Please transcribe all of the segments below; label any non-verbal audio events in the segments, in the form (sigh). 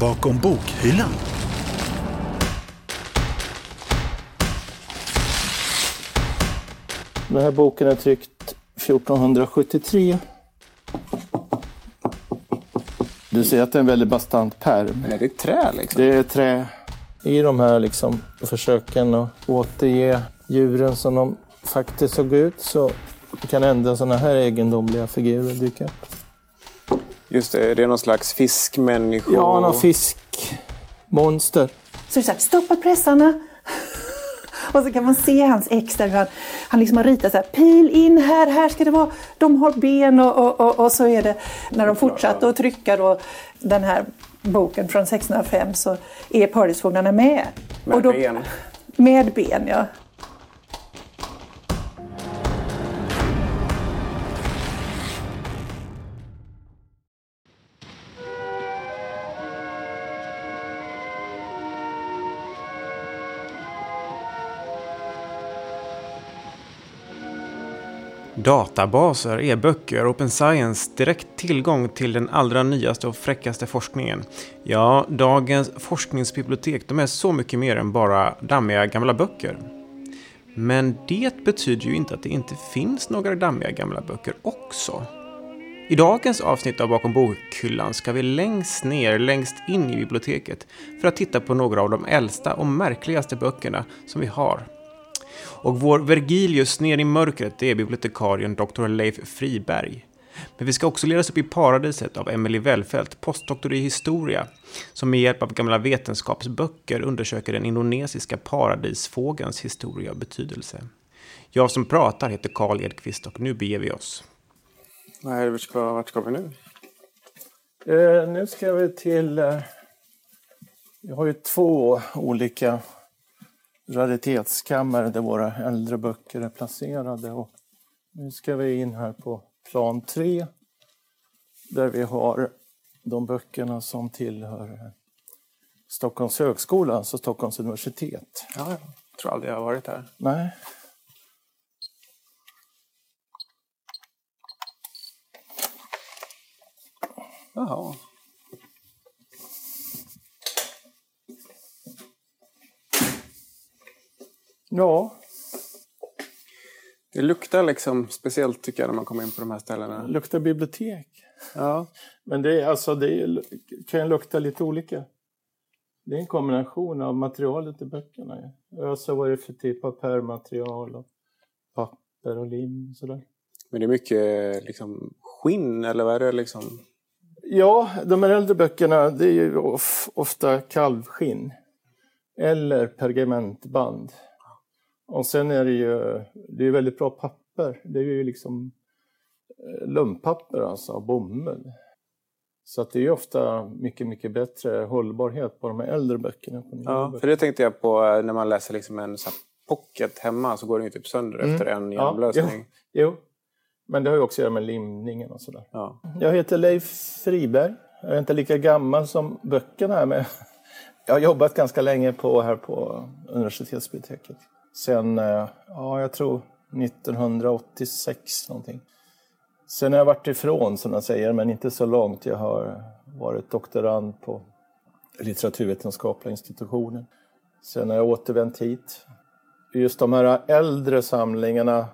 bakom bokhyllan. Den här boken är tryckt 1473. Du ser att det är en väldigt bastant pärm. Men är det trä liksom? Det är trä i de här liksom försöken att återge djuren som de faktiskt såg ut så kan ändå sådana här egendomliga figurer dyka upp. Just det, det är någon slags fiskmänniska. Ja, någon fiskmonster. Så det är så här, stoppa pressarna. (laughs) Och så kan man se hans ex där han, han liksom har ritat så här, pil in här, här ska det vara, de har ben och, och, och, och så är det när de fortsatte att trycka då den här boken från 1605 så är paradisfåglarna med. Med och då, ben. Med ben, ja. Databaser, e-böcker Open Science direkt tillgång till den allra nyaste och fräckaste forskningen. Ja, dagens forskningsbibliotek de är så mycket mer än bara dammiga gamla böcker. Men det betyder ju inte att det inte finns några dammiga gamla böcker också. I dagens avsnitt av Bakom bokhyllan ska vi längst ner, längst in i biblioteket för att titta på några av de äldsta och märkligaste böckerna som vi har och vår Vergilius ner i mörkret, det är bibliotekarien Dr. Leif Friberg. Men vi ska också ledas upp i paradiset av Emily Wellfelt, postdoktor i historia, som med hjälp av gamla vetenskapsböcker undersöker den indonesiska paradisfågelns historia och betydelse. Jag som pratar heter Karl Edqvist och nu beger vi oss. Nej, vart ska, vart ska vi nu? Eh, nu ska vi till... Eh, vi har ju två olika raritetskammare där våra äldre böcker är placerade. Och nu ska vi in här på plan 3 där vi har de böckerna som tillhör Stockholms högskola, alltså Stockholms universitet. Ja, jag tror aldrig jag har varit här. Nej. Jaha. Ja, Det luktar liksom speciellt tycker jag när man kommer in på de här ställena. det luktar bibliotek. Ja, Men det, är, alltså, det är, kan lukta lite olika. Det är en kombination av materialet i böckerna. Alltså vad är det för typ av pärlmaterial och papper och lim och sådär. men det är mycket liksom skinn eller vad är det liksom? Ja, de här äldre böckerna det är ju of, ofta kalvskinn. Eller pergamentband. Och sen är det ju det är väldigt bra papper. Det är ju liksom eh, lumppapper alltså, bomull. Så att det är ju ofta mycket, mycket bättre hållbarhet på de här äldre böckerna. På Ja, böcker. för det tänkte jag på eh, när man läser liksom en så pocket hemma så går den ju typ sönder Mm. efter en Ja, genomlösning. Jo, men det har ju också att göra med limningen och sådär. Ja. Jag heter Leif Friberg. Jag är inte lika gammal som böckerna här, men (laughs) jag har jobbat ganska länge på, här på universitetsbiblioteket. Sen, eh, ja, jag tror 1986 någonting. Sen har jag varit ifrån, som jag säger, men inte så långt. Jag har varit doktorand på litteraturvetenskapliga institutionen. Sen har jag återvänt hit. Just de här äldre samlingarna,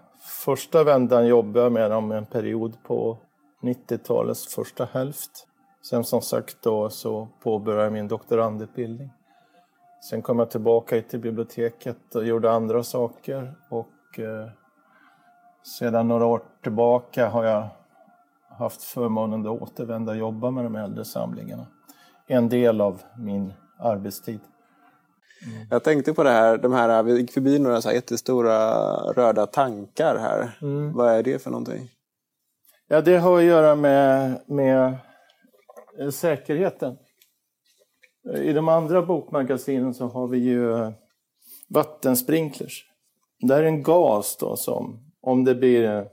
första vändan jobbade jag med dem en period på 90-talets första hälft. Sen som sagt då så påbörjade jag min doktorandutbildning. Sen kom jag tillbaka hit till biblioteket och gjorde andra saker och eh, sedan några år tillbaka har jag haft förmånen att återvända och jobba med de äldre samlingarna. En del av min arbetstid. Jag tänkte på det här, de här, vi gick förbi några så här jättestora röda tankar här. Mm. Vad är det för någonting? Ja, det har att göra med, med eh, säkerheten. I de andra bokmagasinen så har vi ju vattensprinklers. Det är en gas då som, om det blir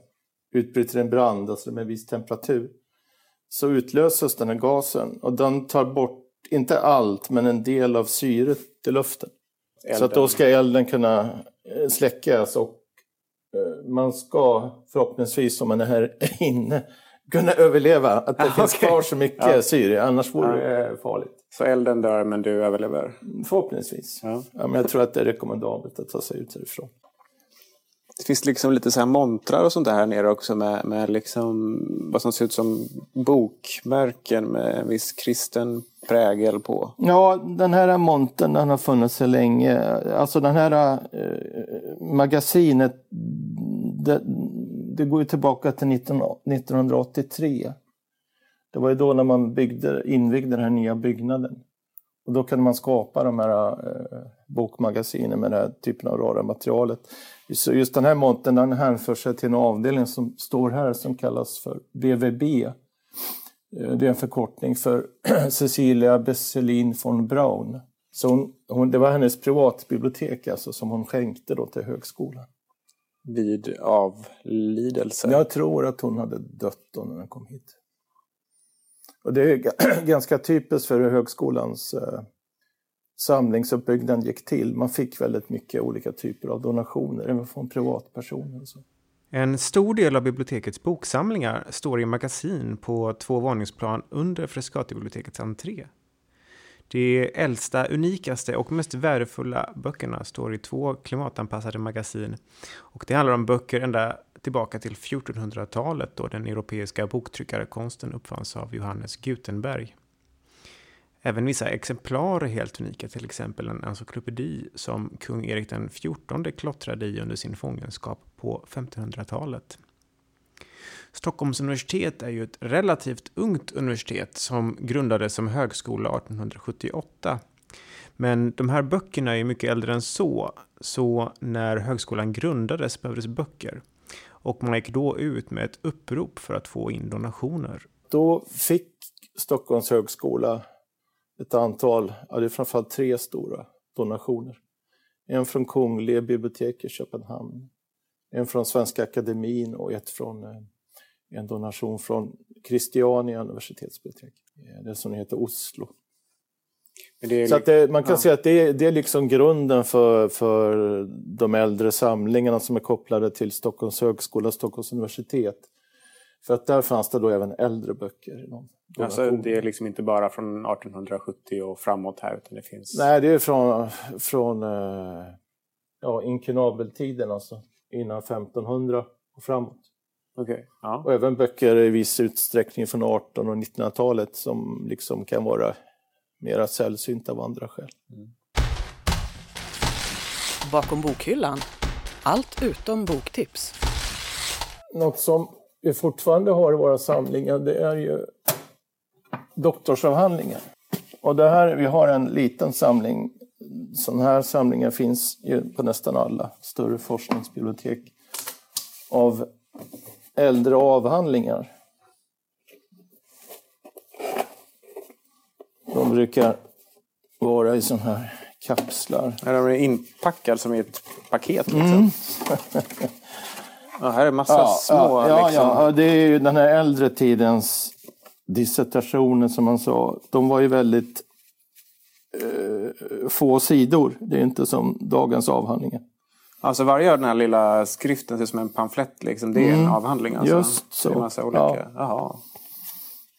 utbryter en brand, alltså med viss temperatur, så utlöses den här gasen och den tar bort, inte allt, men en del av syret i luften. Så att då ska elden kunna eh, släckas och eh, man ska förhoppningsvis, om man är här (laughs) inne, kunna överleva. Att det Ah, finns okej. kvar så mycket Ja. syre, annars vore det farligt. Så elden dör men du överlever? Förhoppningsvis. Ja. Ja, men jag tror att det är rekommendabelt att ta sig ut härifrån. Det finns liksom lite så här montrar och sånt där här nere också med, med liksom vad som ser ut som bokmärken med en viss kristen prägel på. Ja, den här montern den har funnits så länge. Alltså den här eh, magasinet, det, det går ju tillbaka till 19, 1983. Det var ju då när man byggde, invigde den här nya byggnaden. Och då kunde man skapa de här eh, bokmagasinen med den här typen av rara materialet. Så just den här montern den hänför sig till en avdelning som står här som kallas för BVB. Eh, det är en förkortning för (clears throat) Cecilia Besselin von Braun. Så hon, hon, det var hennes privatbibliotek alltså, som hon skänkte då till högskolan. Vid avlidelse. Jag tror att hon hade dött då när hon kom hit. Och det är (clears throat) ganska typiskt för hur högskolans eh, samlingsuppbyggnad gick till. Man fick väldigt mycket olika typer av donationer, även från privatpersoner. Och så. En stor del av bibliotekets boksamlingar står i magasin på två våningsplan under Frescatibibliotekets entré. De äldsta, unikaste och mest värdefulla böckerna står i två klimatanpassade magasin. Och det handlar om böcker ända tillbaka till 1400-talet då den europeiska boktryckarkonsten uppfanns av Johannes Gutenberg. Även vissa exemplar är helt unika, till exempel en encyklopedi som kung Erik XIV klottrade i under sin fångenskap på 1500-talet. Stockholms universitet är ju ett relativt ungt universitet som grundades som högskola 1878. Men de här böckerna är ju mycket äldre än så, så när högskolan grundades behövdes böcker. Och man gick då ut med ett upprop för att få in donationer. Då fick Stockholms högskola ett antal, ja det är framförallt tre stora donationer. En från Kungliga biblioteket i Köpenhamn, en från Svenska Akademin och ett från eh, en donation från Christiania universitetsbibliotek, eh, det som heter Oslo. Är Så det, man kan ja. säga att det det är liksom grunden för, för de äldre samlingarna som är kopplade till Stockholms högskola och Stockholms universitet. För att där fanns det då även äldre böcker. Alltså, det är liksom inte bara från 1870 och framåt här utan det finns... Nej, det är från, från eh, ja, inkunabeltiden, alltså innan 1500 och framåt. Okej. Ja. Och även böcker i viss utsträckning från 1800 och 1900-talet som liksom kan vara mera sällsynta av andra skäl. Bakom bokhyllan. Allt utom boktips. Något som vi fortfarande har i våra samlingar det är ju doktorsavhandlingar. Och det här, vi har en liten samling. Sådana här samlingar finns ju på nästan alla större forskningsbibliotek av äldre avhandlingar. De brukar vara i sådana här kapslar. Här är de inpackad som i ett paket liksom. ja, här är massa små ja, ja, liksom. ja, ja, det är ju den här äldre tidens dissertationer som man sa. De var ju väldigt eh, få sidor. Det är inte som dagens avhandlingar. Alltså varje av den här lilla skriften ser ut som en pamflett liksom. Det är en avhandling alltså. Just så. Det är en massa olika. Ja.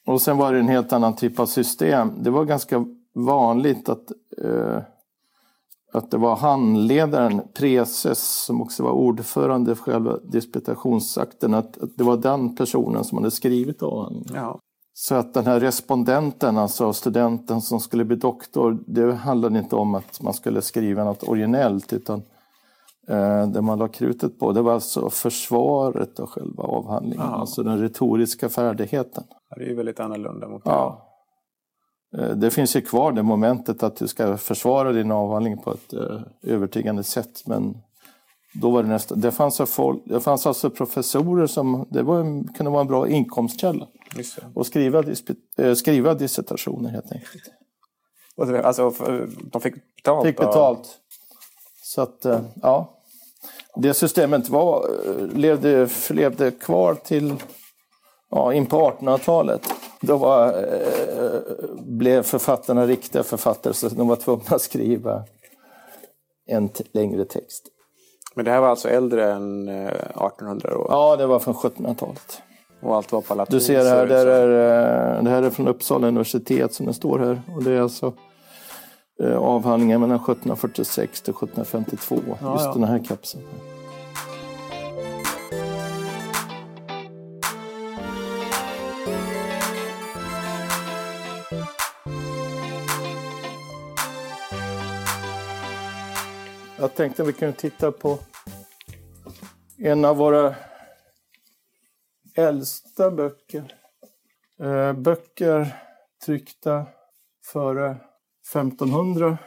Och sen var det en helt annan typ av system. Det var ganska vanligt att, eh, att det var handledaren, preses, som också var ordförande för själva disputationsakten, att, att det var den personen som hade skrivit avhandlingen. Ja. Så att den här respondenten, alltså studenten som skulle bli doktor, det handlade inte om att man skulle skriva något originellt utan det man la krutet på det var alltså försvaret av själva avhandlingen, Ja. alltså den retoriska färdigheten. Det är ju väldigt annorlunda mot Ja. Eh, Det finns ju kvar det momentet att du ska försvara din avhandling på ett eh, övertygande sätt men då var det nästa. Det fanns, folk, det fanns alltså professorer som, det var, kunde vara en bra inkomstkälla. Det. Och skriva, eh, skriva dissertationer helt enkelt. Alltså, de fick betalt? Fick betalt. Så att, eh, ja. Det systemet var, eh, levde, levde kvar till ja, in på 1800-talet. Då var, eh, blev författarna riktiga författare så de var tvungna att skriva en längre text. Men det här var alltså äldre än eh, 1800 år? Ja, det var från 1700-talet. Och allt var på latin. Du ser ser här, det som. är, eh, det här är från Uppsala universitet som den står här. Och det är alltså eh, avhandlingar mellan 1746 till 1752. Ja, just ja. den här kapseln. Jag tänkte vi kunde titta på en av våra äldsta böcker. Eh, böcker tryckta före 1500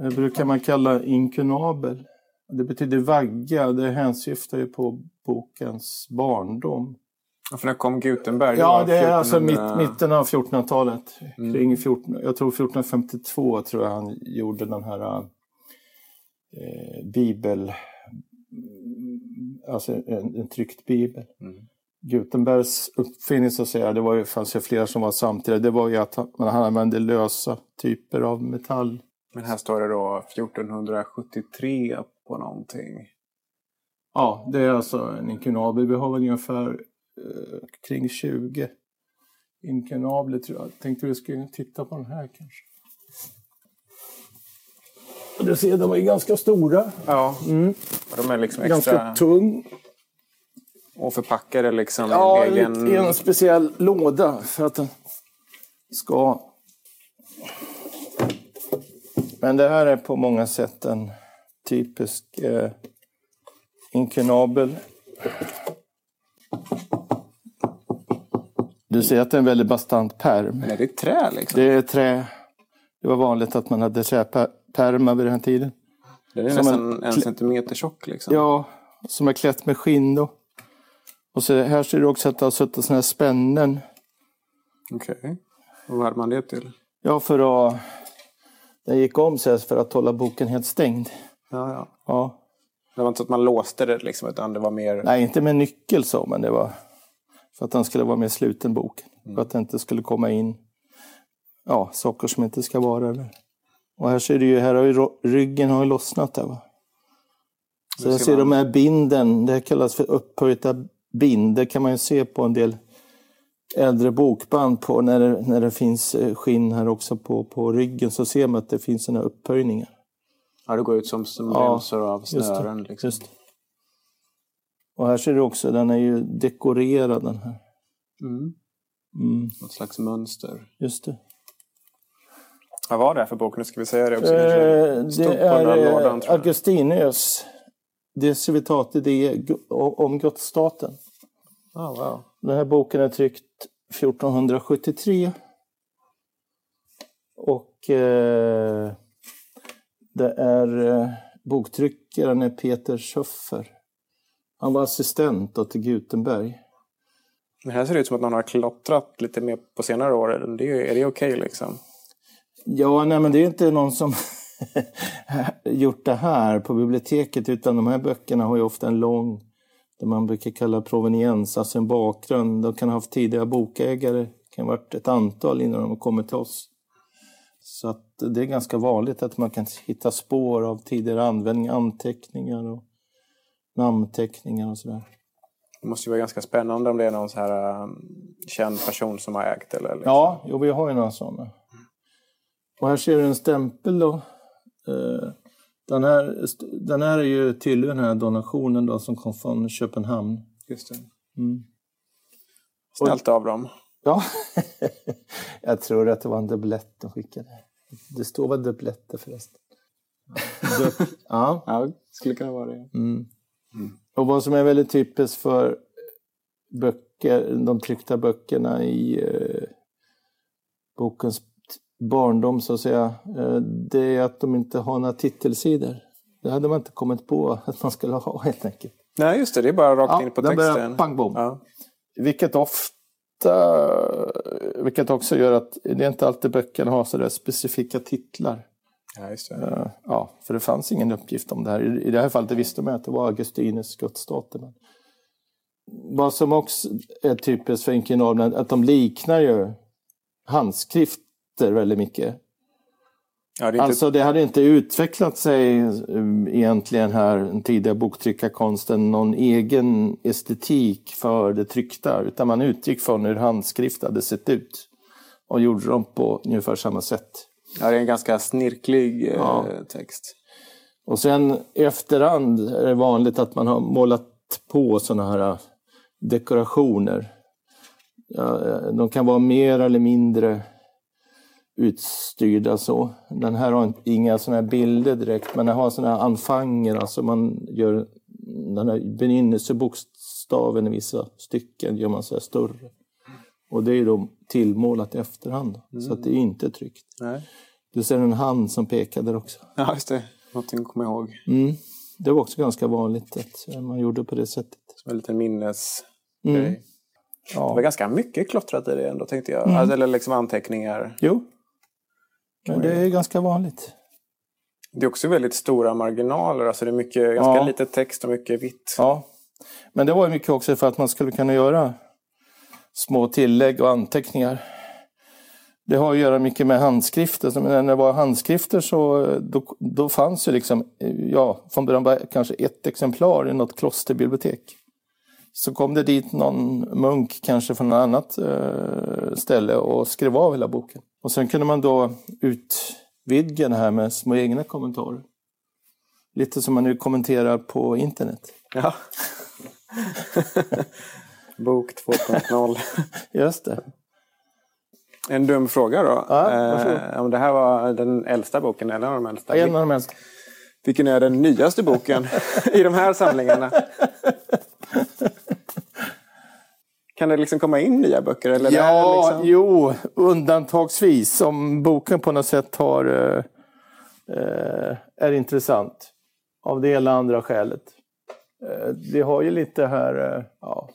eh, brukar man kalla inkunabel. Det betyder vagga, det hänsyftar ju på bokens barndom. Ja, för när kom Gutenberg? Ja, det är alltså 1400 mitt, mitten av 1400-talet. Kring 14, jag tror 1452 tror jag han gjorde den här eh, bibel, alltså en, en tryckt bibel. Gutenbergs uppfinning så att säga, det var ju, fanns ju flera som var samtidiga, det var ju att han, man han använde lösa typer av metall. Men här står det då 1473 på någonting. Ja, det är alltså en inkunabel. Vi har väl ungefär eh, kring 20 inkunabler tror jag. Tänkte vi skulle titta på den här kanske. Du ser, de är ganska stora. Ja, och de är liksom extra... Ganska tung. Och förpackade liksom i Ja, en egen... i en speciell låda för att den ska... Men det här är på många sätt en typisk eh, inkunabel. Du ser att det är en väldigt bastant perm. Men är det trä liksom? Det är trä. Det var vanligt att man hade träpärmar vid den här tiden. Den är som nästan en- en, centimeter tjock liksom. Ja, som är klätt med skinn då. Och så här ser du också att det har suttit sådana här spännen. Okej. Och vad hade man det till? Ja, för att... Den gick om sig för att hålla boken helt stängd. Ja, ja. Ja. Det var inte så att man låste det liksom, utan det var mer... Nej, inte med nyckel så, men det var för att den skulle vara mer sluten bok. För att det inte skulle komma in ja, saker som inte ska vara där. Och här ser du ju, här har ju ryggen har ju lossnat där va. Så jag ser ser man. de här binden, det här kallas för upphöjda bind. Det kan man ju se på en del äldre bokband på när det, när det finns eh, skinn här också på, på ryggen så ser man att det finns här upphöjningar. Ja, det går ut som, som Ja, remsor av Just det, snören. Liksom. Just. Och här ser du också, den är ju dekorerad den här. Mm. Mm, Något slags mönster. just det. Vad var det här för bok? Nu ska vi säga det också. Eh, det är lådan, eh, tror jag. Augustinus De Civitate de, om godsstaten. Ah, wow. Den här boken är tryckt 1473. Och eh, det är eh, boktryckaren är Peter Schöffer. Han var assistent till Gutenberg. Men här ser det ut som att någon har klottrat lite mer på senare år. Är det, är det okej liksom? Ja, nej men det är inte någon som (laughs) (laughs) gjort det här på biblioteket utan de här böckerna har ju ofta en lång, det man brukar kalla proveniens, alltså en bakgrund. De kan ha haft tidigare bokägare, det kan ha varit ett antal innan de har kommit till oss. Så att det är ganska vanligt att man kan hitta spår av tidigare användning, anteckningar och namnteckningar och sådär. Det måste ju vara ganska spännande om det är någon så här um, känd person som har ägt eller liksom. Ja, jo, vi har ju några sådana. Och här ser du en stämpel då. Eh, Den här, den här är ju till den här donationen då som kom från Köpenhamn. Just det. Mm. Snällt av dem. Ja, (laughs) jag tror att det var en dubblett de skickade. Det står väl dubbletter förresten. Du- (laughs) ja. Ja, skulle kunna vara det. Mm. Och vad som är väldigt typiskt för böcker, de tryckta böckerna i eh, bokens barndom så att säga, eh, det är att de inte har några titelsidor. Det hade man inte kommit på (laughs) att man skulle ha helt enkelt. Nej, just det. Det är bara rakt Ja, in på texten. pang bom. Ja. Vilket ofta, vilket också gör att det är inte alltid böckerna har sådär specifika titlar. ja, just det. Eh, Ja, för det fanns ingen uppgift om det här. I- det här fallet visste man att det var Augustinus gudsstater. Men vad som också är typiskt för inkunablerna är att de liknar ju handskrifter väldigt mycket. Ja, det inte... Alltså det hade inte utvecklat sig um, egentligen här, den tidiga boktryckarkonsten, någon egen estetik för det tryckta. Utan man utgick från hur handskrift hade sett ut. Och gjorde dem på ungefär samma sätt. Ja, det är en ganska snirklig eh, Ja. text. Och sen i efterhand är det vanligt att man har målat på sådana här äh, dekorationer. Eh, de kan vara mer eller mindre utstyrda så. Den här har inte- inga sådana här bilder direkt, men den har sådana här anfanger, alltså man gör den här begynnelsebokstaven i vissa stycken gör man så här större. Och det är då tillmålat i efterhand, så att det är inte tryckt. Nej. Du ser en hand som pekar där också. Ja, just det. Någonting att komma ihåg. Mm. Det var också ganska vanligt att man gjorde på det sättet. Som en liten minnesgrej. Mm. Det var Ja. ganska mycket klottrat i det ändå, tänkte jag. Mm. Alltså, eller liksom anteckningar. Jo, men det är ganska vanligt. Det är också väldigt stora marginaler. Alltså det är mycket, ganska Ja. lite text och mycket vitt. Ja. Men det var ju mycket också för att man skulle kunna göra små tillägg och anteckningar. Det har att göra mycket med handskrifter. Så när det var handskrifter så då, då fanns ju liksom, ja, från början bara kanske ett exemplar i något klosterbibliotek. Så kom det dit någon munk, kanske från något annat eh, ställe och skrev av hela boken. Och sen kunde man då utvidga det här med små egna kommentarer. Lite som man nu kommenterar på internet. Ja. (laughs) Bok 2.0. Just det. En dum fråga då. Ja, eh, om det här var den äldsta boken, eller en av de äldsta. En av de äldsta. Vilken är den nyaste boken (laughs) i de här samlingarna? Kan det liksom komma in nya böcker? Eller Ja, liksom... jo, undantagsvis. Om boken på något sätt har, eh, eh, är intressant. Av det eller andra skälet. Eh, vi har ju lite här, eh, ja.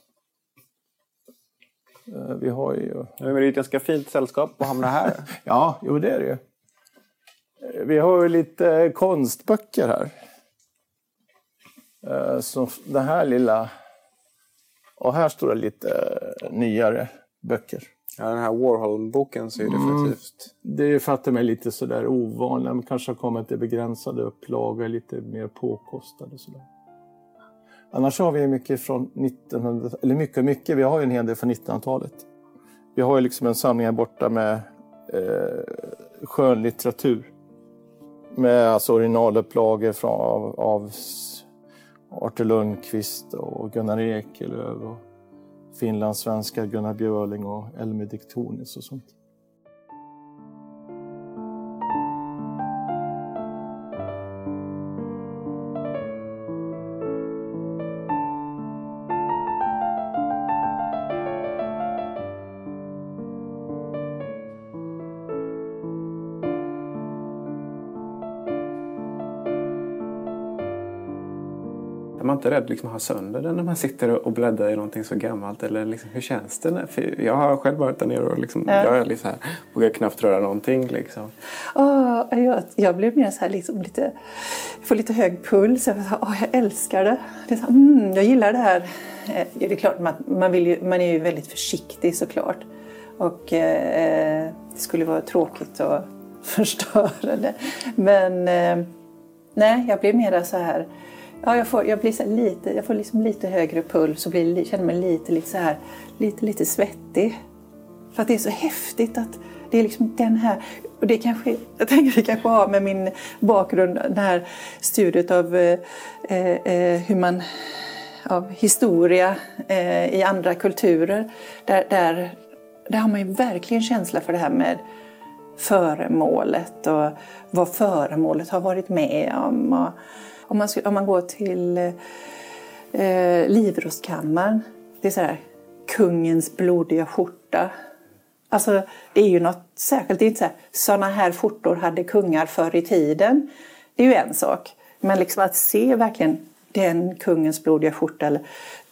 Eh, vi har ju... Men det är ett ganska fint sällskap att hamna här. (laughs) Ja, jo det är det ju. Eh, Vi har ju lite konstböcker här. Så den här lilla... Och här står det lite eh, nyare böcker. Ja, den här Warhol-boken så är det definitivt... Det är för att de är lite sådär ovanliga. De kanske har kommit i begränsade upplagor, lite mer påkostade. Sådär. Annars har vi mycket från 1900 eller mycket mycket, vi har ju en hel del från 1900-talet. Vi har ju liksom en samling här borta med eh, skönlitteratur. Med alltså originalupplagor från, av, av Artur Lundqvist och Gunnar Ekelöf och finlandssvenska Gunnar Björling och Elmi Diktonis och sånt. Inte rädd liksom att ha sönder den när man sitter och bläddrar i någonting så gammalt? Eller liksom, hur känns det? När, för jag har själv varit där nere och liksom, Ja. jag är lite så här, vågar knappt röra någonting. Liksom. Åh, jag, jag blev mer så här liksom lite, får lite hög puls. Jag, åh, jag älskar det. det är så här, mm, jag gillar det här. Eh, Det är klart, man, man, ju, man är ju väldigt försiktig såklart. Och eh, det skulle vara tråkigt att (laughs) förstöra det. Men eh, nej, jag blir mer så här. Ja, jag får, jag blir så lite, jag får liksom lite högre puls och blir, känner mig lite, lite, så här, lite, lite svettig. För att det är så häftigt att det är liksom den här... Och det kanske, (laughs) jag tänker det kanske har med min bakgrund, den här studiet av eh, eh, hur man av historia eh, i andra kulturer. Där, där, där har man ju verkligen känsla för det här med föremålet och vad föremålet har varit med om. Och om, man, om man går till eh, Livrustkammaren, det är så här kungens blodiga skjorta. Alltså, det är ju något särskilt. Det är inte så här, sådana här skjortor hade kungar förr i tiden. Det är ju en sak. Men liksom att se verkligen den kungens blodiga skjorta, eller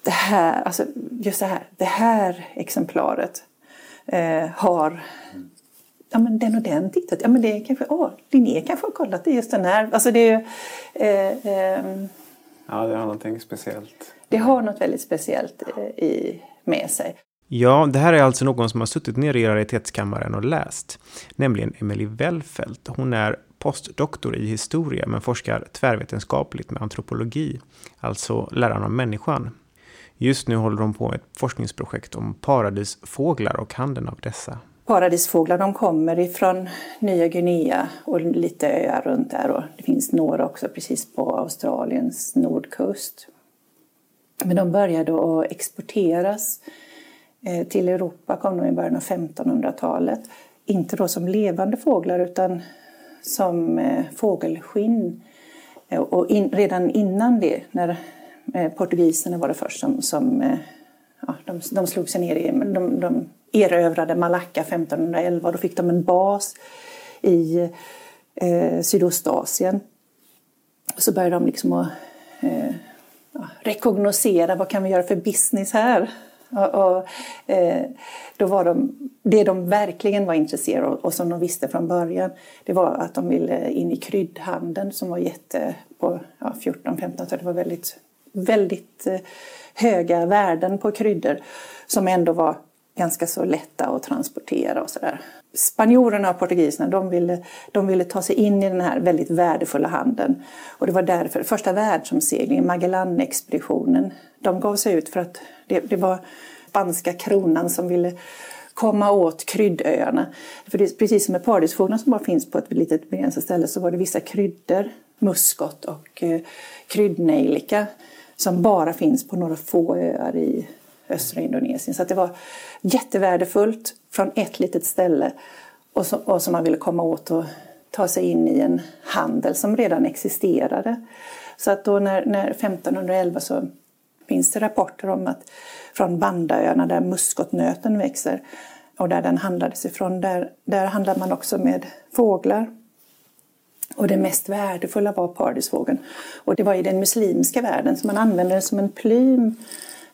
det här, alltså just det här, det här exemplaret eh, har ja, men den och den tittat. Ja, men det är kanske, åh, Linné kanske har kollat det just den här. Alltså det, är eh, ehm, Ja, det har någonting speciellt. det har något väldigt speciellt eh, i, med sig. Ja, det här är alltså någon som har suttit nere i raritetskammaren och läst. Nämligen Emily Wellfelt. Hon är postdoktor i historia men forskar tvärvetenskapligt med antropologi, alltså läran om människan. Just nu håller de på med ett forskningsprojekt om paradisfåglar och handeln av dessa. Paradisfåglar de kommer ifrån Nya Guinea och lite öar runt där och det finns några också precis på Australiens nordkust. Men de började att exporteras eh, till Europa, kom de i början av 1500-talet. Inte då som levande fåglar utan som eh, fågelskinn. Eh, och in, redan innan det, när portugiserna var det först som, som ja, de, de slog sig ner i, de, de erövrade Malacca 1511 och då fick de en bas i eh, Sydostasien. Så började de liksom att eh, rekognosera vad kan vi göra för business här. Och, och eh, då var de, det de verkligen var intresserade av och som de visste från början det var att de ville in i kryddhandeln som var jätte på ja, 14-15-talet. Det var väldigt, väldigt eh, höga värden på kryddor som ändå var ganska så lätta att transportera och sådär. Spanjorerna och portugiserna de ville, de ville ta sig in i den här väldigt värdefulla handeln. Och det var därför första världsomseglingen, Magellanexpeditionen, de gav sig ut för att det, det var spanska kronan som ville komma åt kryddöarna. För det, precis som med paradisfåglarna som bara finns på ett litet begränsat ställe så var det vissa kryddor, muskot och eh, kryddnejlika som bara finns på några få öar i östra Indonesien. Så det var jättevärdefullt från ett litet ställe och, så, och som man ville komma åt och ta sig in i en handel som redan existerade. Så att då när, när 1511 så finns det rapporter om att från Bandaöarna där muskotnöten växer och där den handlades ifrån, där, där handlar man också med fåglar. Och det mest värdefulla var paradisfågeln. Och det var i den muslimska världen, så man använde den som en plym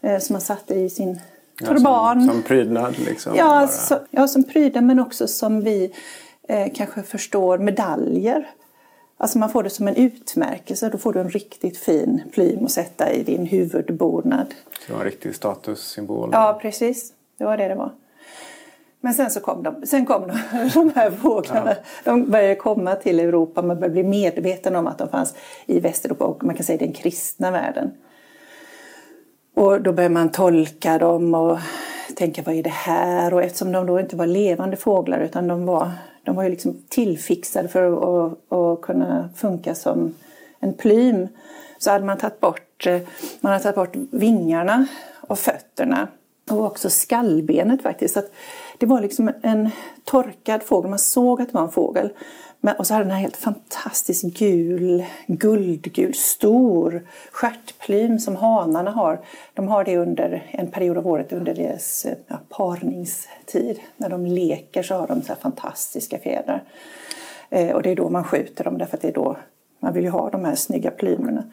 eh, som man satte i sin turban. Ja, som, som prydnad liksom? Ja, så, ja, som prydnad men också som vi eh, kanske förstår medaljer. Alltså man får det som en utmärkelse, då får du en riktigt fin plym att sätta i din huvudbonad. Så det var en riktig statussymbol? Ja, precis. Det var det det var. Men sen så kom de, sen kom de, (laughs) de här fåglarna. Ja. De började komma till Europa, man började bli medveten om att de fanns i Västeuropa och man kan säga den kristna världen. Och då började man tolka dem och tänka vad är det här? Och eftersom de då inte var levande fåglar utan de var, de var ju liksom tillfixade för att, att, att kunna funka som en plym så hade man tagit bort, man hade tagit bort vingarna och fötterna och också skallbenet faktiskt. Så att det var liksom en torkad fågel, man såg att det var en fågel. Men, och så hade den här helt fantastiskt gul, guldgul, stor stjärtplym som hanarna har. De har det under en period av året under deras ja, parningstid. När de leker så har de så här fantastiska fjädrar. Eh, och det är då man skjuter dem därför att det är då man vill ju ha de här snygga plymerna.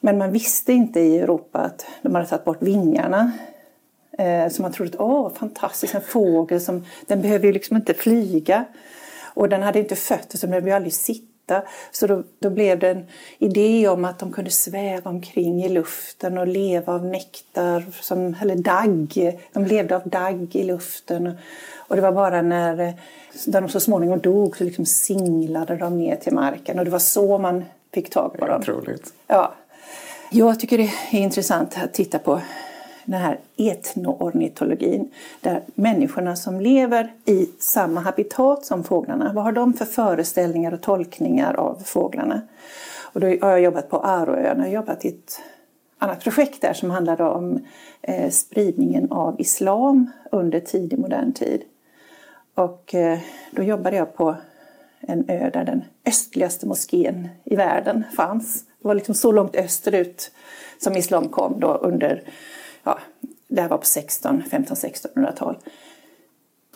Men man visste inte i Europa att de hade tagit bort vingarna Eh, så man trodde åh, fantastiskt, en fågel som, den behöver ju liksom inte flyga. Och den hade inte fötter så den behövde ju aldrig sitta. Så då, då blev det en idé om att de kunde sväva omkring i luften och leva av nektar, som, eller dagg. De levde av dagg i luften. Och det var bara när, när de så småningom dog så liksom singlade de ner till marken. Och det var så man fick tag på dem. Otroligt. Ja. Jag tycker det är intressant att titta på den här etnoornitologin där människorna som lever i samma habitat som fåglarna, vad har de för föreställningar och tolkningar av fåglarna? Och då har jag jobbat på Aroöarna, jag har jobbat i ett annat projekt där som handlade om eh, spridningen av islam under tidig modern tid. Och eh, då jobbade jag på en ö där den östligaste moskén i världen fanns. Det var liksom så långt österut som islam kom då under ja, det här var på 16, 15-1600-tal.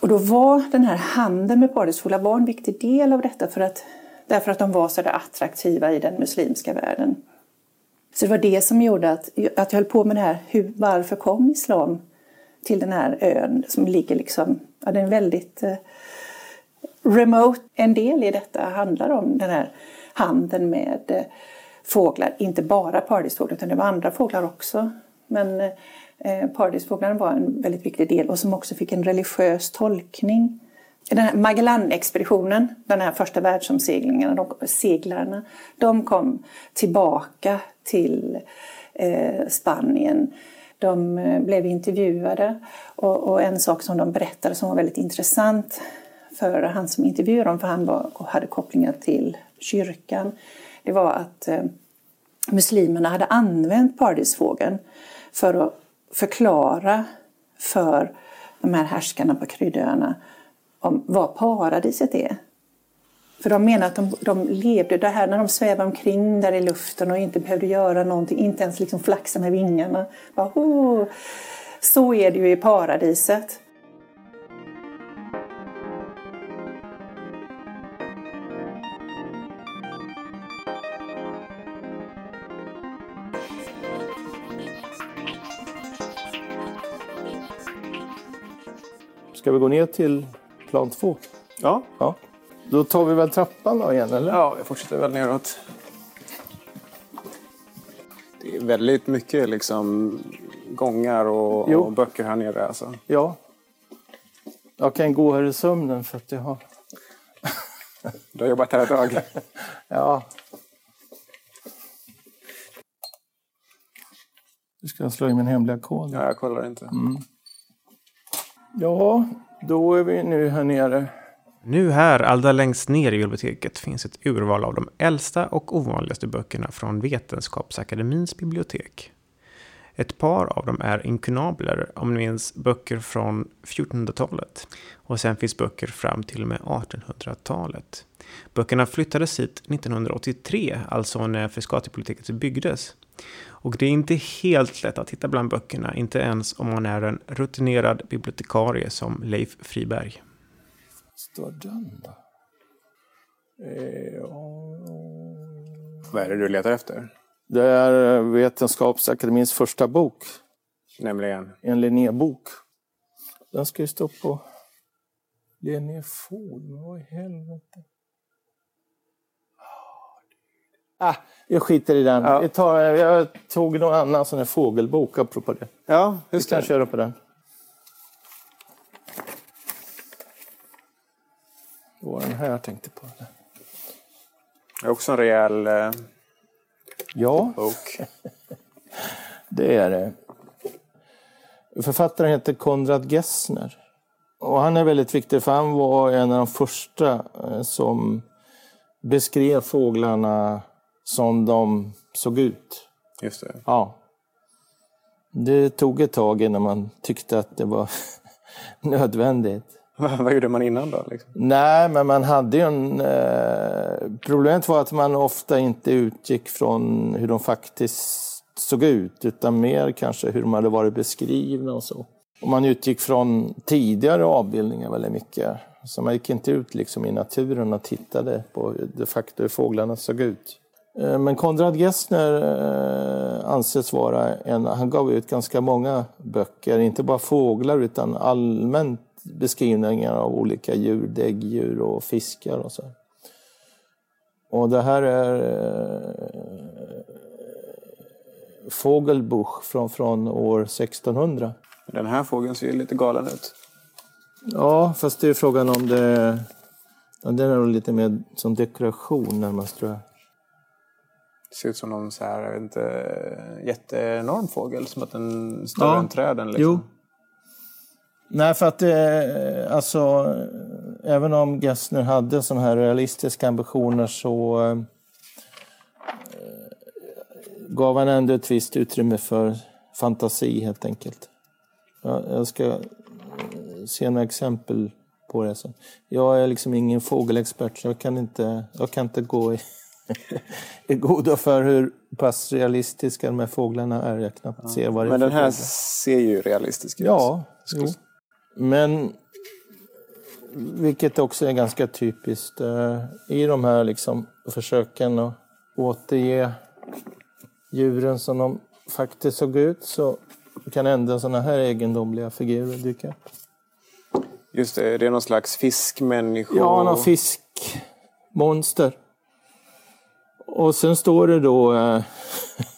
Och då var den här handeln med paradisfåglar var en viktig del av detta för att, därför att de var så där attraktiva i den muslimska världen. Så det var det som gjorde att, att jag höll på med det här, hur, varför kom islam till den här ön som ligger liksom, ja den är väldigt eh, remote. En del i detta handlar om den här handeln med eh, fåglar, inte bara paradisfåglar utan det var andra fåglar också. Men eh, Eh, paradisfåglarna var en väldigt viktig del och som också fick en religiös tolkning. den här Magellan-expeditionen, den här första världsomseglingen, de, seglarna, de kom tillbaka till eh, Spanien. De eh, blev intervjuade och, och, en sak som de berättade som var väldigt intressant för han som intervjuade dem, för han var, hade kopplingar till kyrkan, det var att eh, muslimerna hade använt paradisfågeln för att förklara för de här härskarna på kryddöarna om vad paradiset är. För de menar att de, de levde det här när de svävade omkring där i luften och inte behövde göra någonting, inte ens liksom flaxa med vingarna. Bara, oh. Så är det ju i paradiset. Ska vi gå ner till plan två? Ja. ja. Då tar vi väl trappan då igen, eller? Ja, vi fortsätter väl neråt. Det är väldigt mycket liksom gångar och, och böcker här nere. Alltså. Ja. Jag kan gå här i sömnen för att jag har... du har jobbat här ett tag? (laughs) ja. Nu ska jag slå in min hemliga kod. Ja, jag kollar inte. Mm. Ja, då är vi nu här nere. Nu här, allra längst ner i biblioteket, finns ett urval av de äldsta och ovanligaste böckerna från Vetenskapsakademins bibliotek. Ett par av dem är inkunabler, om ni minns böcker från 1400-talet. Och sen finns böcker fram till och med 1800-talet. Böckerna flyttades hit 1983, alltså när Frescatibiblioteket byggdes. Och det är inte helt lätt att hitta bland böckerna, inte ens om man är en rutinerad bibliotekarie som Leif Friberg. Står den då? Eh, Vad är det du letar efter? Det är Vetenskapsakademins första bok. Nämligen? En Linnébok. Den ska ju stå på Linné Ford. Vad i helvete? Ah, jag skiter i den. Ja. Jag, tar, jag tog någon annan sån här fågelbok apropå det. Ja, just Vi kan köra på den. Det var den här jag tänkte på. Det är också en rejäl eh, ja. bok. (laughs) det är det. Författaren heter Konrad Gessner. Och han är väldigt viktig för han var en av de första eh, som beskrev fåglarna som de såg ut. Just det. Ja. Det tog ett tag innan man tyckte att det var (laughs) nödvändigt. (laughs) Vad gjorde man innan då? Liksom? Nej, men man hade ju en... Eh, problemet var att man ofta inte utgick från hur de faktiskt såg ut, utan mer kanske hur de hade varit beskrivna och så. Och man utgick från tidigare avbildningar väldigt mycket. Så man gick inte ut liksom i naturen och tittade på de facto hur fåglarna såg ut. Eh, men Konrad Gessner eh, anses vara en, han gav ut ganska många böcker, inte bara fåglar utan allmänt beskrivningar av olika djur, däggdjur och fiskar och så. Och det här är eh, Fågelbuch från, från år 1600. Den här fågeln ser ju lite galen ut. Ja, fast det är frågan om det... Den är nog lite mer som dekoration närmast tror jag. Det ser ut som någon så här, jag vet inte, jätteenorm fågel. Som att den är större ja. än träden. Liksom. Jo. Nej, för att det, alltså, även om Gessner hade sådana här realistiska ambitioner så eh, gav han ändå ett visst utrymme för fantasi helt enkelt. Jag, jag ska se några exempel på det sen. Jag är liksom ingen fågelexpert så jag kan inte, jag kan inte gå i (laughs) är goda för hur pass realistiska de här fåglarna är. Jag knappt ja. ser vad det Men den här fåglar. ser ju realistisk ut. Ja, jo. men vilket också är ganska typiskt eh, i de här liksom, försöken att återge djuren som de faktiskt såg ut så kan ändå sådana här egendomliga figurer dyka upp. Just det, det är någon slags fiskmänniska? Ja, någon fiskmonster. Och sen står det då eh,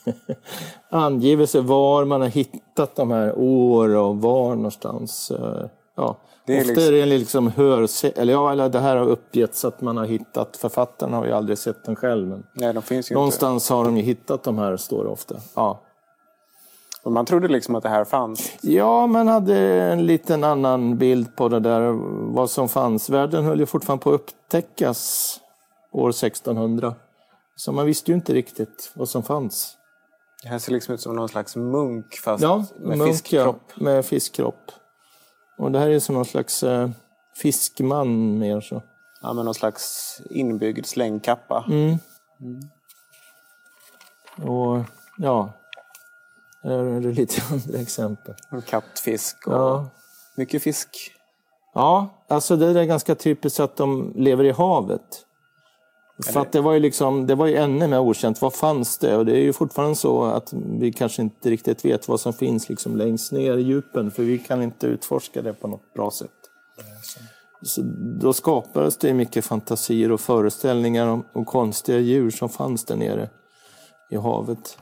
(laughs) angivelse var man har hittat de här år och var någonstans. Eh, Ja. Det är Ofta liksom- är det liksom hör, eller ja, eller det här har uppgetts att man har hittat, författaren har ju aldrig sett den själv. Men Nej, de finns ju inte. någonstans har de ju hittat de här, står det ofta. Ja. Och man trodde liksom att det här fanns. Ja, man hade en liten annan bild på det där, vad som fanns. Världen höll ju fortfarande på att upptäckas år 1600. Så man visste ju inte riktigt vad som fanns. Det här ser liksom ut som någon slags munk fast Ja, med munk, fiskkropp. Ja, med fiskkropp. Och det här är som någon slags eh, fiskman mer så. Ja, med någon slags inbyggd slängkappa. Mm. Och ja, här är det lite (laughs) andra exempel. En kattfisk och Ja. mycket fisk. Ja, alltså det är ganska typiskt att de lever i havet. För att det var ju liksom, det var ju ännu mer okänt. Vad fanns det? Och det är ju fortfarande så att vi kanske inte riktigt vet vad som finns liksom längst ner i djupen. För vi kan inte utforska det på något bra sätt. Så då skapades det mycket fantasier och föreställningar om, om konstiga djur som fanns där nere i havet.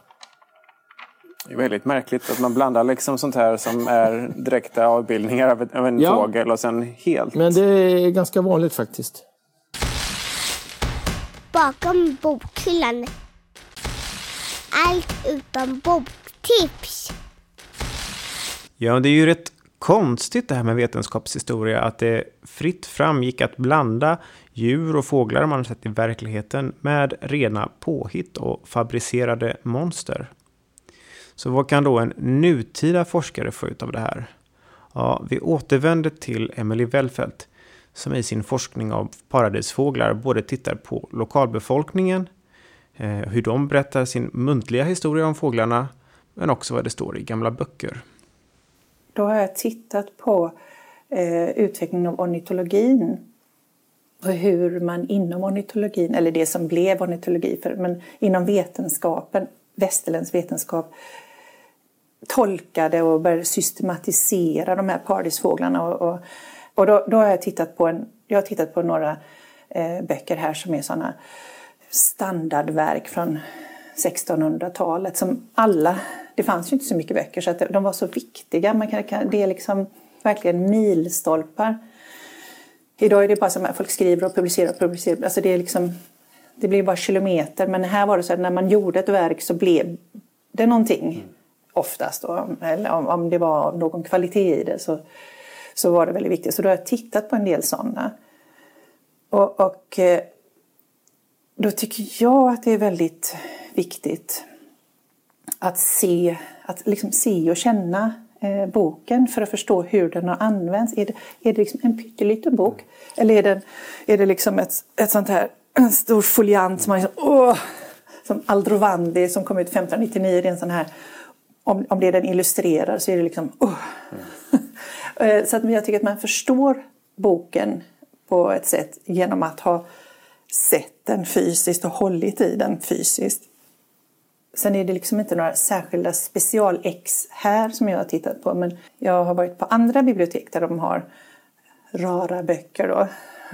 Det är väldigt märkligt att man blandar liksom sånt här som är direkta avbildningar av en Ja. fågel och sen helt... Men det är ganska vanligt faktiskt. Bakom bokhyllan. Allt utom boktips. Ja, det är ju rätt konstigt det här med vetenskapshistoria. Att det fritt fram gick att blanda djur och fåglar man sett i verkligheten med rena påhitt och fabricerade monster. Så vad kan då en nutida forskare få ut av det här? Ja, vi återvänder till Emily Wellfelt som i sin forskning av paradisfåglar både tittar på lokalbefolkningen, eh, hur de berättar sin muntliga historia om fåglarna, men också vad det står i gamla böcker. Då har jag tittat på eh, utvecklingen av ornitologin och hur man inom ornitologin, eller det som blev ornitologi, för, men inom vetenskapen, västerländsk vetenskap, tolkade och började systematisera de här paradisfåglarna. Och, och, och då, då har jag tittat på, en, jag har tittat på några eh, böcker här som är sådana standardverk från 1600-talet som alla, det fanns ju inte så mycket böcker så att de var så viktiga. Man kan, det är liksom verkligen milstolpar. Idag är det bara som att folk skriver och publicerar och publicerar. Alltså det, är liksom, det blir bara kilometer. Men här var det så att när man gjorde ett verk så blev det någonting. Oftast då. Eller om, om det var någon kvalitet i det så, så var det väldigt viktigt. Så då har jag tittat på en del sådana. Och, och eh, då tycker jag att det är väldigt viktigt att se, att liksom se och känna eh, boken för att förstå hur den har använts. Är det, är det liksom en pytteliten bok? Eller är det, är det liksom ett, ett sånt här (clears throat) en stor foliant som man liksom, åh, som Aldrovandi som kom ut 1599, det är en sån här om, om det är den illustrerar så är det liksom åh. Eh, (laughs) Eh, så att jag tycker att man förstår boken på ett sätt genom att ha sett den fysiskt och hållit i den fysiskt. Sen är det liksom inte några särskilda specialex här som jag har tittat på men jag har varit på andra bibliotek där de har rara böcker. Då.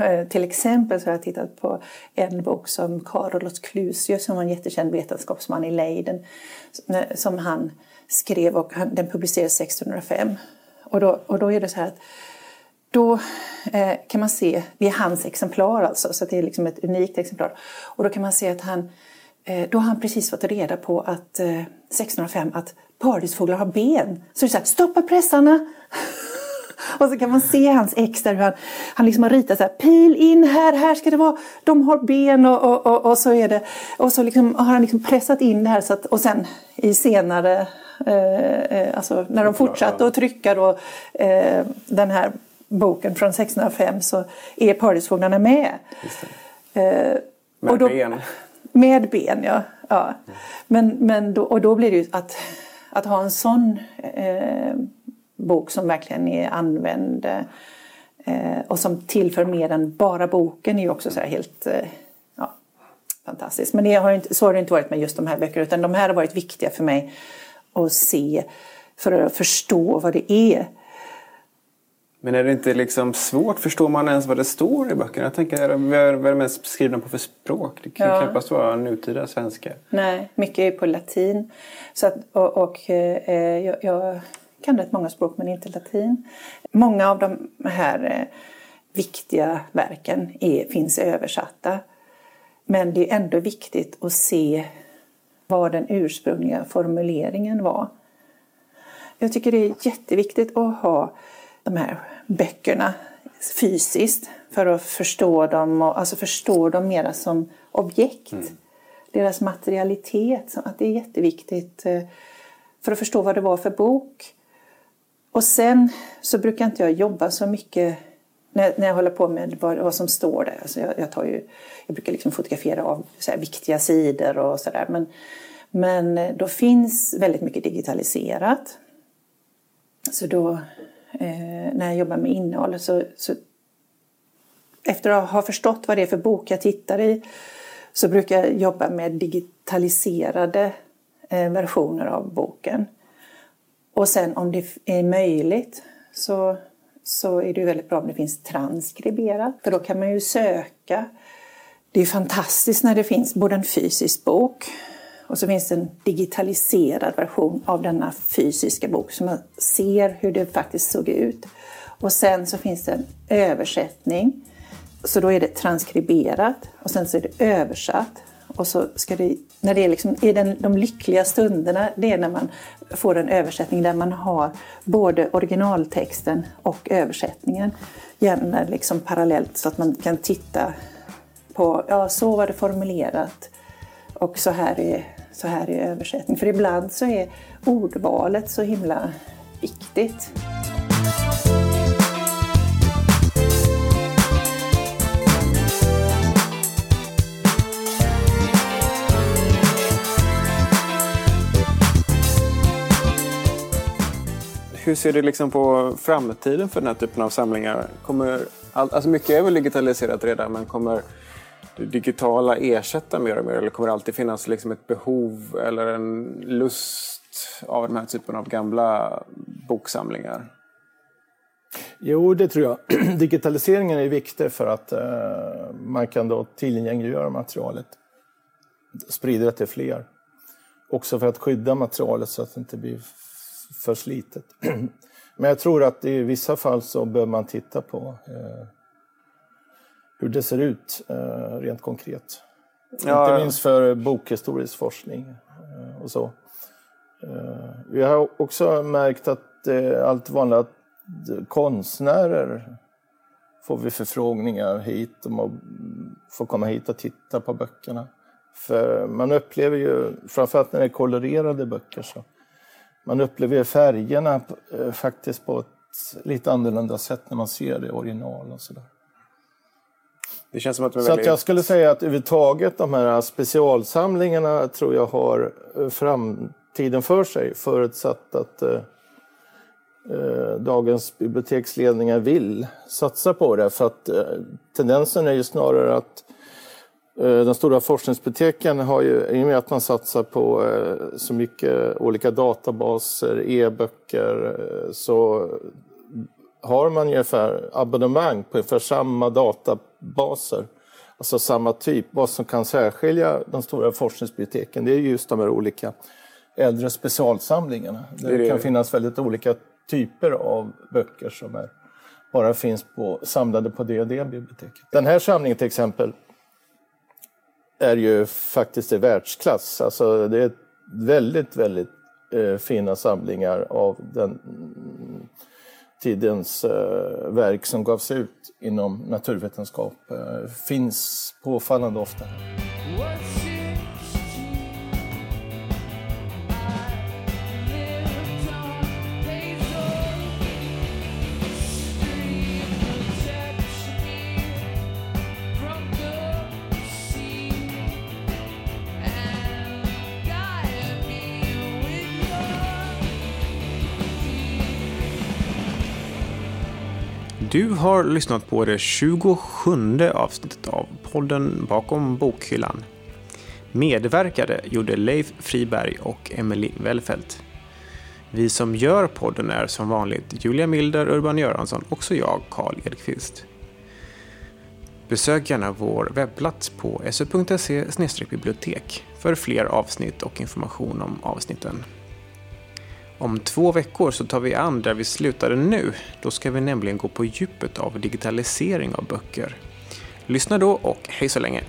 Eh, till exempel så har jag tittat på en bok som Carolus Clusius som var en jättekänd vetenskapsman i Leiden som han skrev och den publicerades 1605. Och då, och då är det så här att då eh, kan man se, det är hans exemplar alltså, så det är liksom ett unikt exemplar. Och då kan man se att han, eh, då har han precis fått reda på att eh, 1605 att paradisfåglar har ben. Så det är så här, stoppa pressarna! (laughs) Och så kan man se hans ex där hur han, han liksom har ritat så här, pil in här, här ska det vara, de har ben och, och, och, och så är det. Och så liksom har han liksom pressat in det här så att, och sen i senare, eh, eh, alltså när de fortsatte att trycka då eh, den här boken från 1605 så är paradisfåglarna med. Eh, Med då- ben. Med ben, ja. ja. Men, men då, och då blir det ju att, att ha en sån eh, bok som verkligen är använd eh, och som tillför mer än bara boken är ju också så här helt eh, ja, fantastiskt. Men det har inte, så har det inte varit med just de här böckerna utan de här har varit viktiga för mig att se för att förstå vad det är. Men är det inte liksom svårt? Förstår man ens vad det står i böckerna? Jag tänker, vad är vad är de ens skrivna på för språk? Det kan Ja. knappast vara nutida svenska. Nej, mycket är på latin. Så att, och och eh, jag, jag, kan rätt många språk men inte latin. Många av de här eh, viktiga verken är, finns översatta. Men det är ändå viktigt att se vad den ursprungliga formuleringen var. Jag tycker det är jätteviktigt att ha de här böckerna fysiskt för att förstå dem, och, alltså förstå dem mera som objekt. Mm. Deras materialitet, att det är jätteviktigt eh, för att förstå vad det var för bok. Och sen så brukar inte jag jobba så mycket när, när jag håller på med vad, vad som står där. Alltså jag, jag, tar ju, jag brukar liksom fotografera av så viktiga sidor och sådär. Men, men då finns väldigt mycket digitaliserat. Så då, eh, när jag jobbar med innehåll, så, så efter att ha förstått vad det är för bok jag tittar i så brukar jag jobba med digitaliserade eh, versioner av boken. Och sen om det är möjligt så, så är det väldigt bra om det finns transkriberat, för då kan man ju söka. Det är fantastiskt när det finns både en fysisk bok och så finns det en digitaliserad version av denna fysiska bok så man ser hur det faktiskt såg ut. Och sen så finns det en översättning. Så då är det transkriberat och sen så är det översatt. Och så ska det, när det är, liksom, är den, de lyckliga stunderna, det är när man får en översättning där man har både originaltexten och översättningen. Gärna liksom parallellt så att man kan titta på, ja så var det formulerat och så här är så här är översättning. För ibland så är ordvalet så himla viktigt. Hur ser du liksom på framtiden för den här typen av samlingar? Kommer, alltså mycket är väl digitaliserat redan, men kommer det digitala ersätta mer och mer? Eller kommer det alltid finnas liksom ett behov eller en lust av den här typen av gamla boksamlingar? Jo, det tror jag. (clears throat) Digitaliseringen är viktig för att eh, man kan då tillgängliggöra materialet, sprida det till fler. Också för att skydda materialet så att det inte blir för slitet. (clears throat) Men jag tror att i vissa fall så bör man titta på uh, hur det ser ut eh, rent konkret. Ja, Inte minst för bokhistorisk forskning eh, och så. Eh, vi har också märkt att det allt vanligare att konstnärer får vi förfrågningar hit. De får komma hit och titta på böckerna. För man upplever ju, framförallt när det är kolorerade böcker, så man upplever färgerna faktiskt på ett lite annorlunda sätt när man ser det original och sådär. Det känns som att Så väldigt... att jag skulle säga att överhuvudtaget de här specialsamlingarna tror jag har eh, framtiden för sig förutsatt att eh, eh, dagens biblioteksledningar vill satsa på det. För att eh, tendensen är ju snarare att eh, de stora forskningsbiblioteken har ju, i och med att man satsar på eh, så mycket olika databaser, e-böcker, så har man ungefär abonnemang på ungefär samma databaser, alltså samma typ. Vad som kan särskilja de stora forskningsbiblioteken det är just de här olika äldre specialsamlingarna. Där det, kan finnas väldigt olika typer av böcker som är, bara finns på, samlade på det och det biblioteket. Den här samlingen till exempel är ju faktiskt i världsklass. Alltså det är väldigt, väldigt eh, fina samlingar av den mm, tidens eh, verk som gavs ut inom naturvetenskap eh, finns påfallande ofta. Du har lyssnat på det 27 avsnittet av podden Bakom bokhyllan. Medverkade gjorde Leif Friberg och Emily Wellfelt. Vi som gör podden är som vanligt Julia Milder, Urban Göransson och så jag, Karl Edqvist. Besök gärna vår webbplats på su.se bibliotek för fler avsnitt och information om avsnitten. Om två veckor så tar vi an där vi slutade nu. Då ska vi nämligen gå på djupet av digitalisering av böcker. Lyssna då och hej så länge!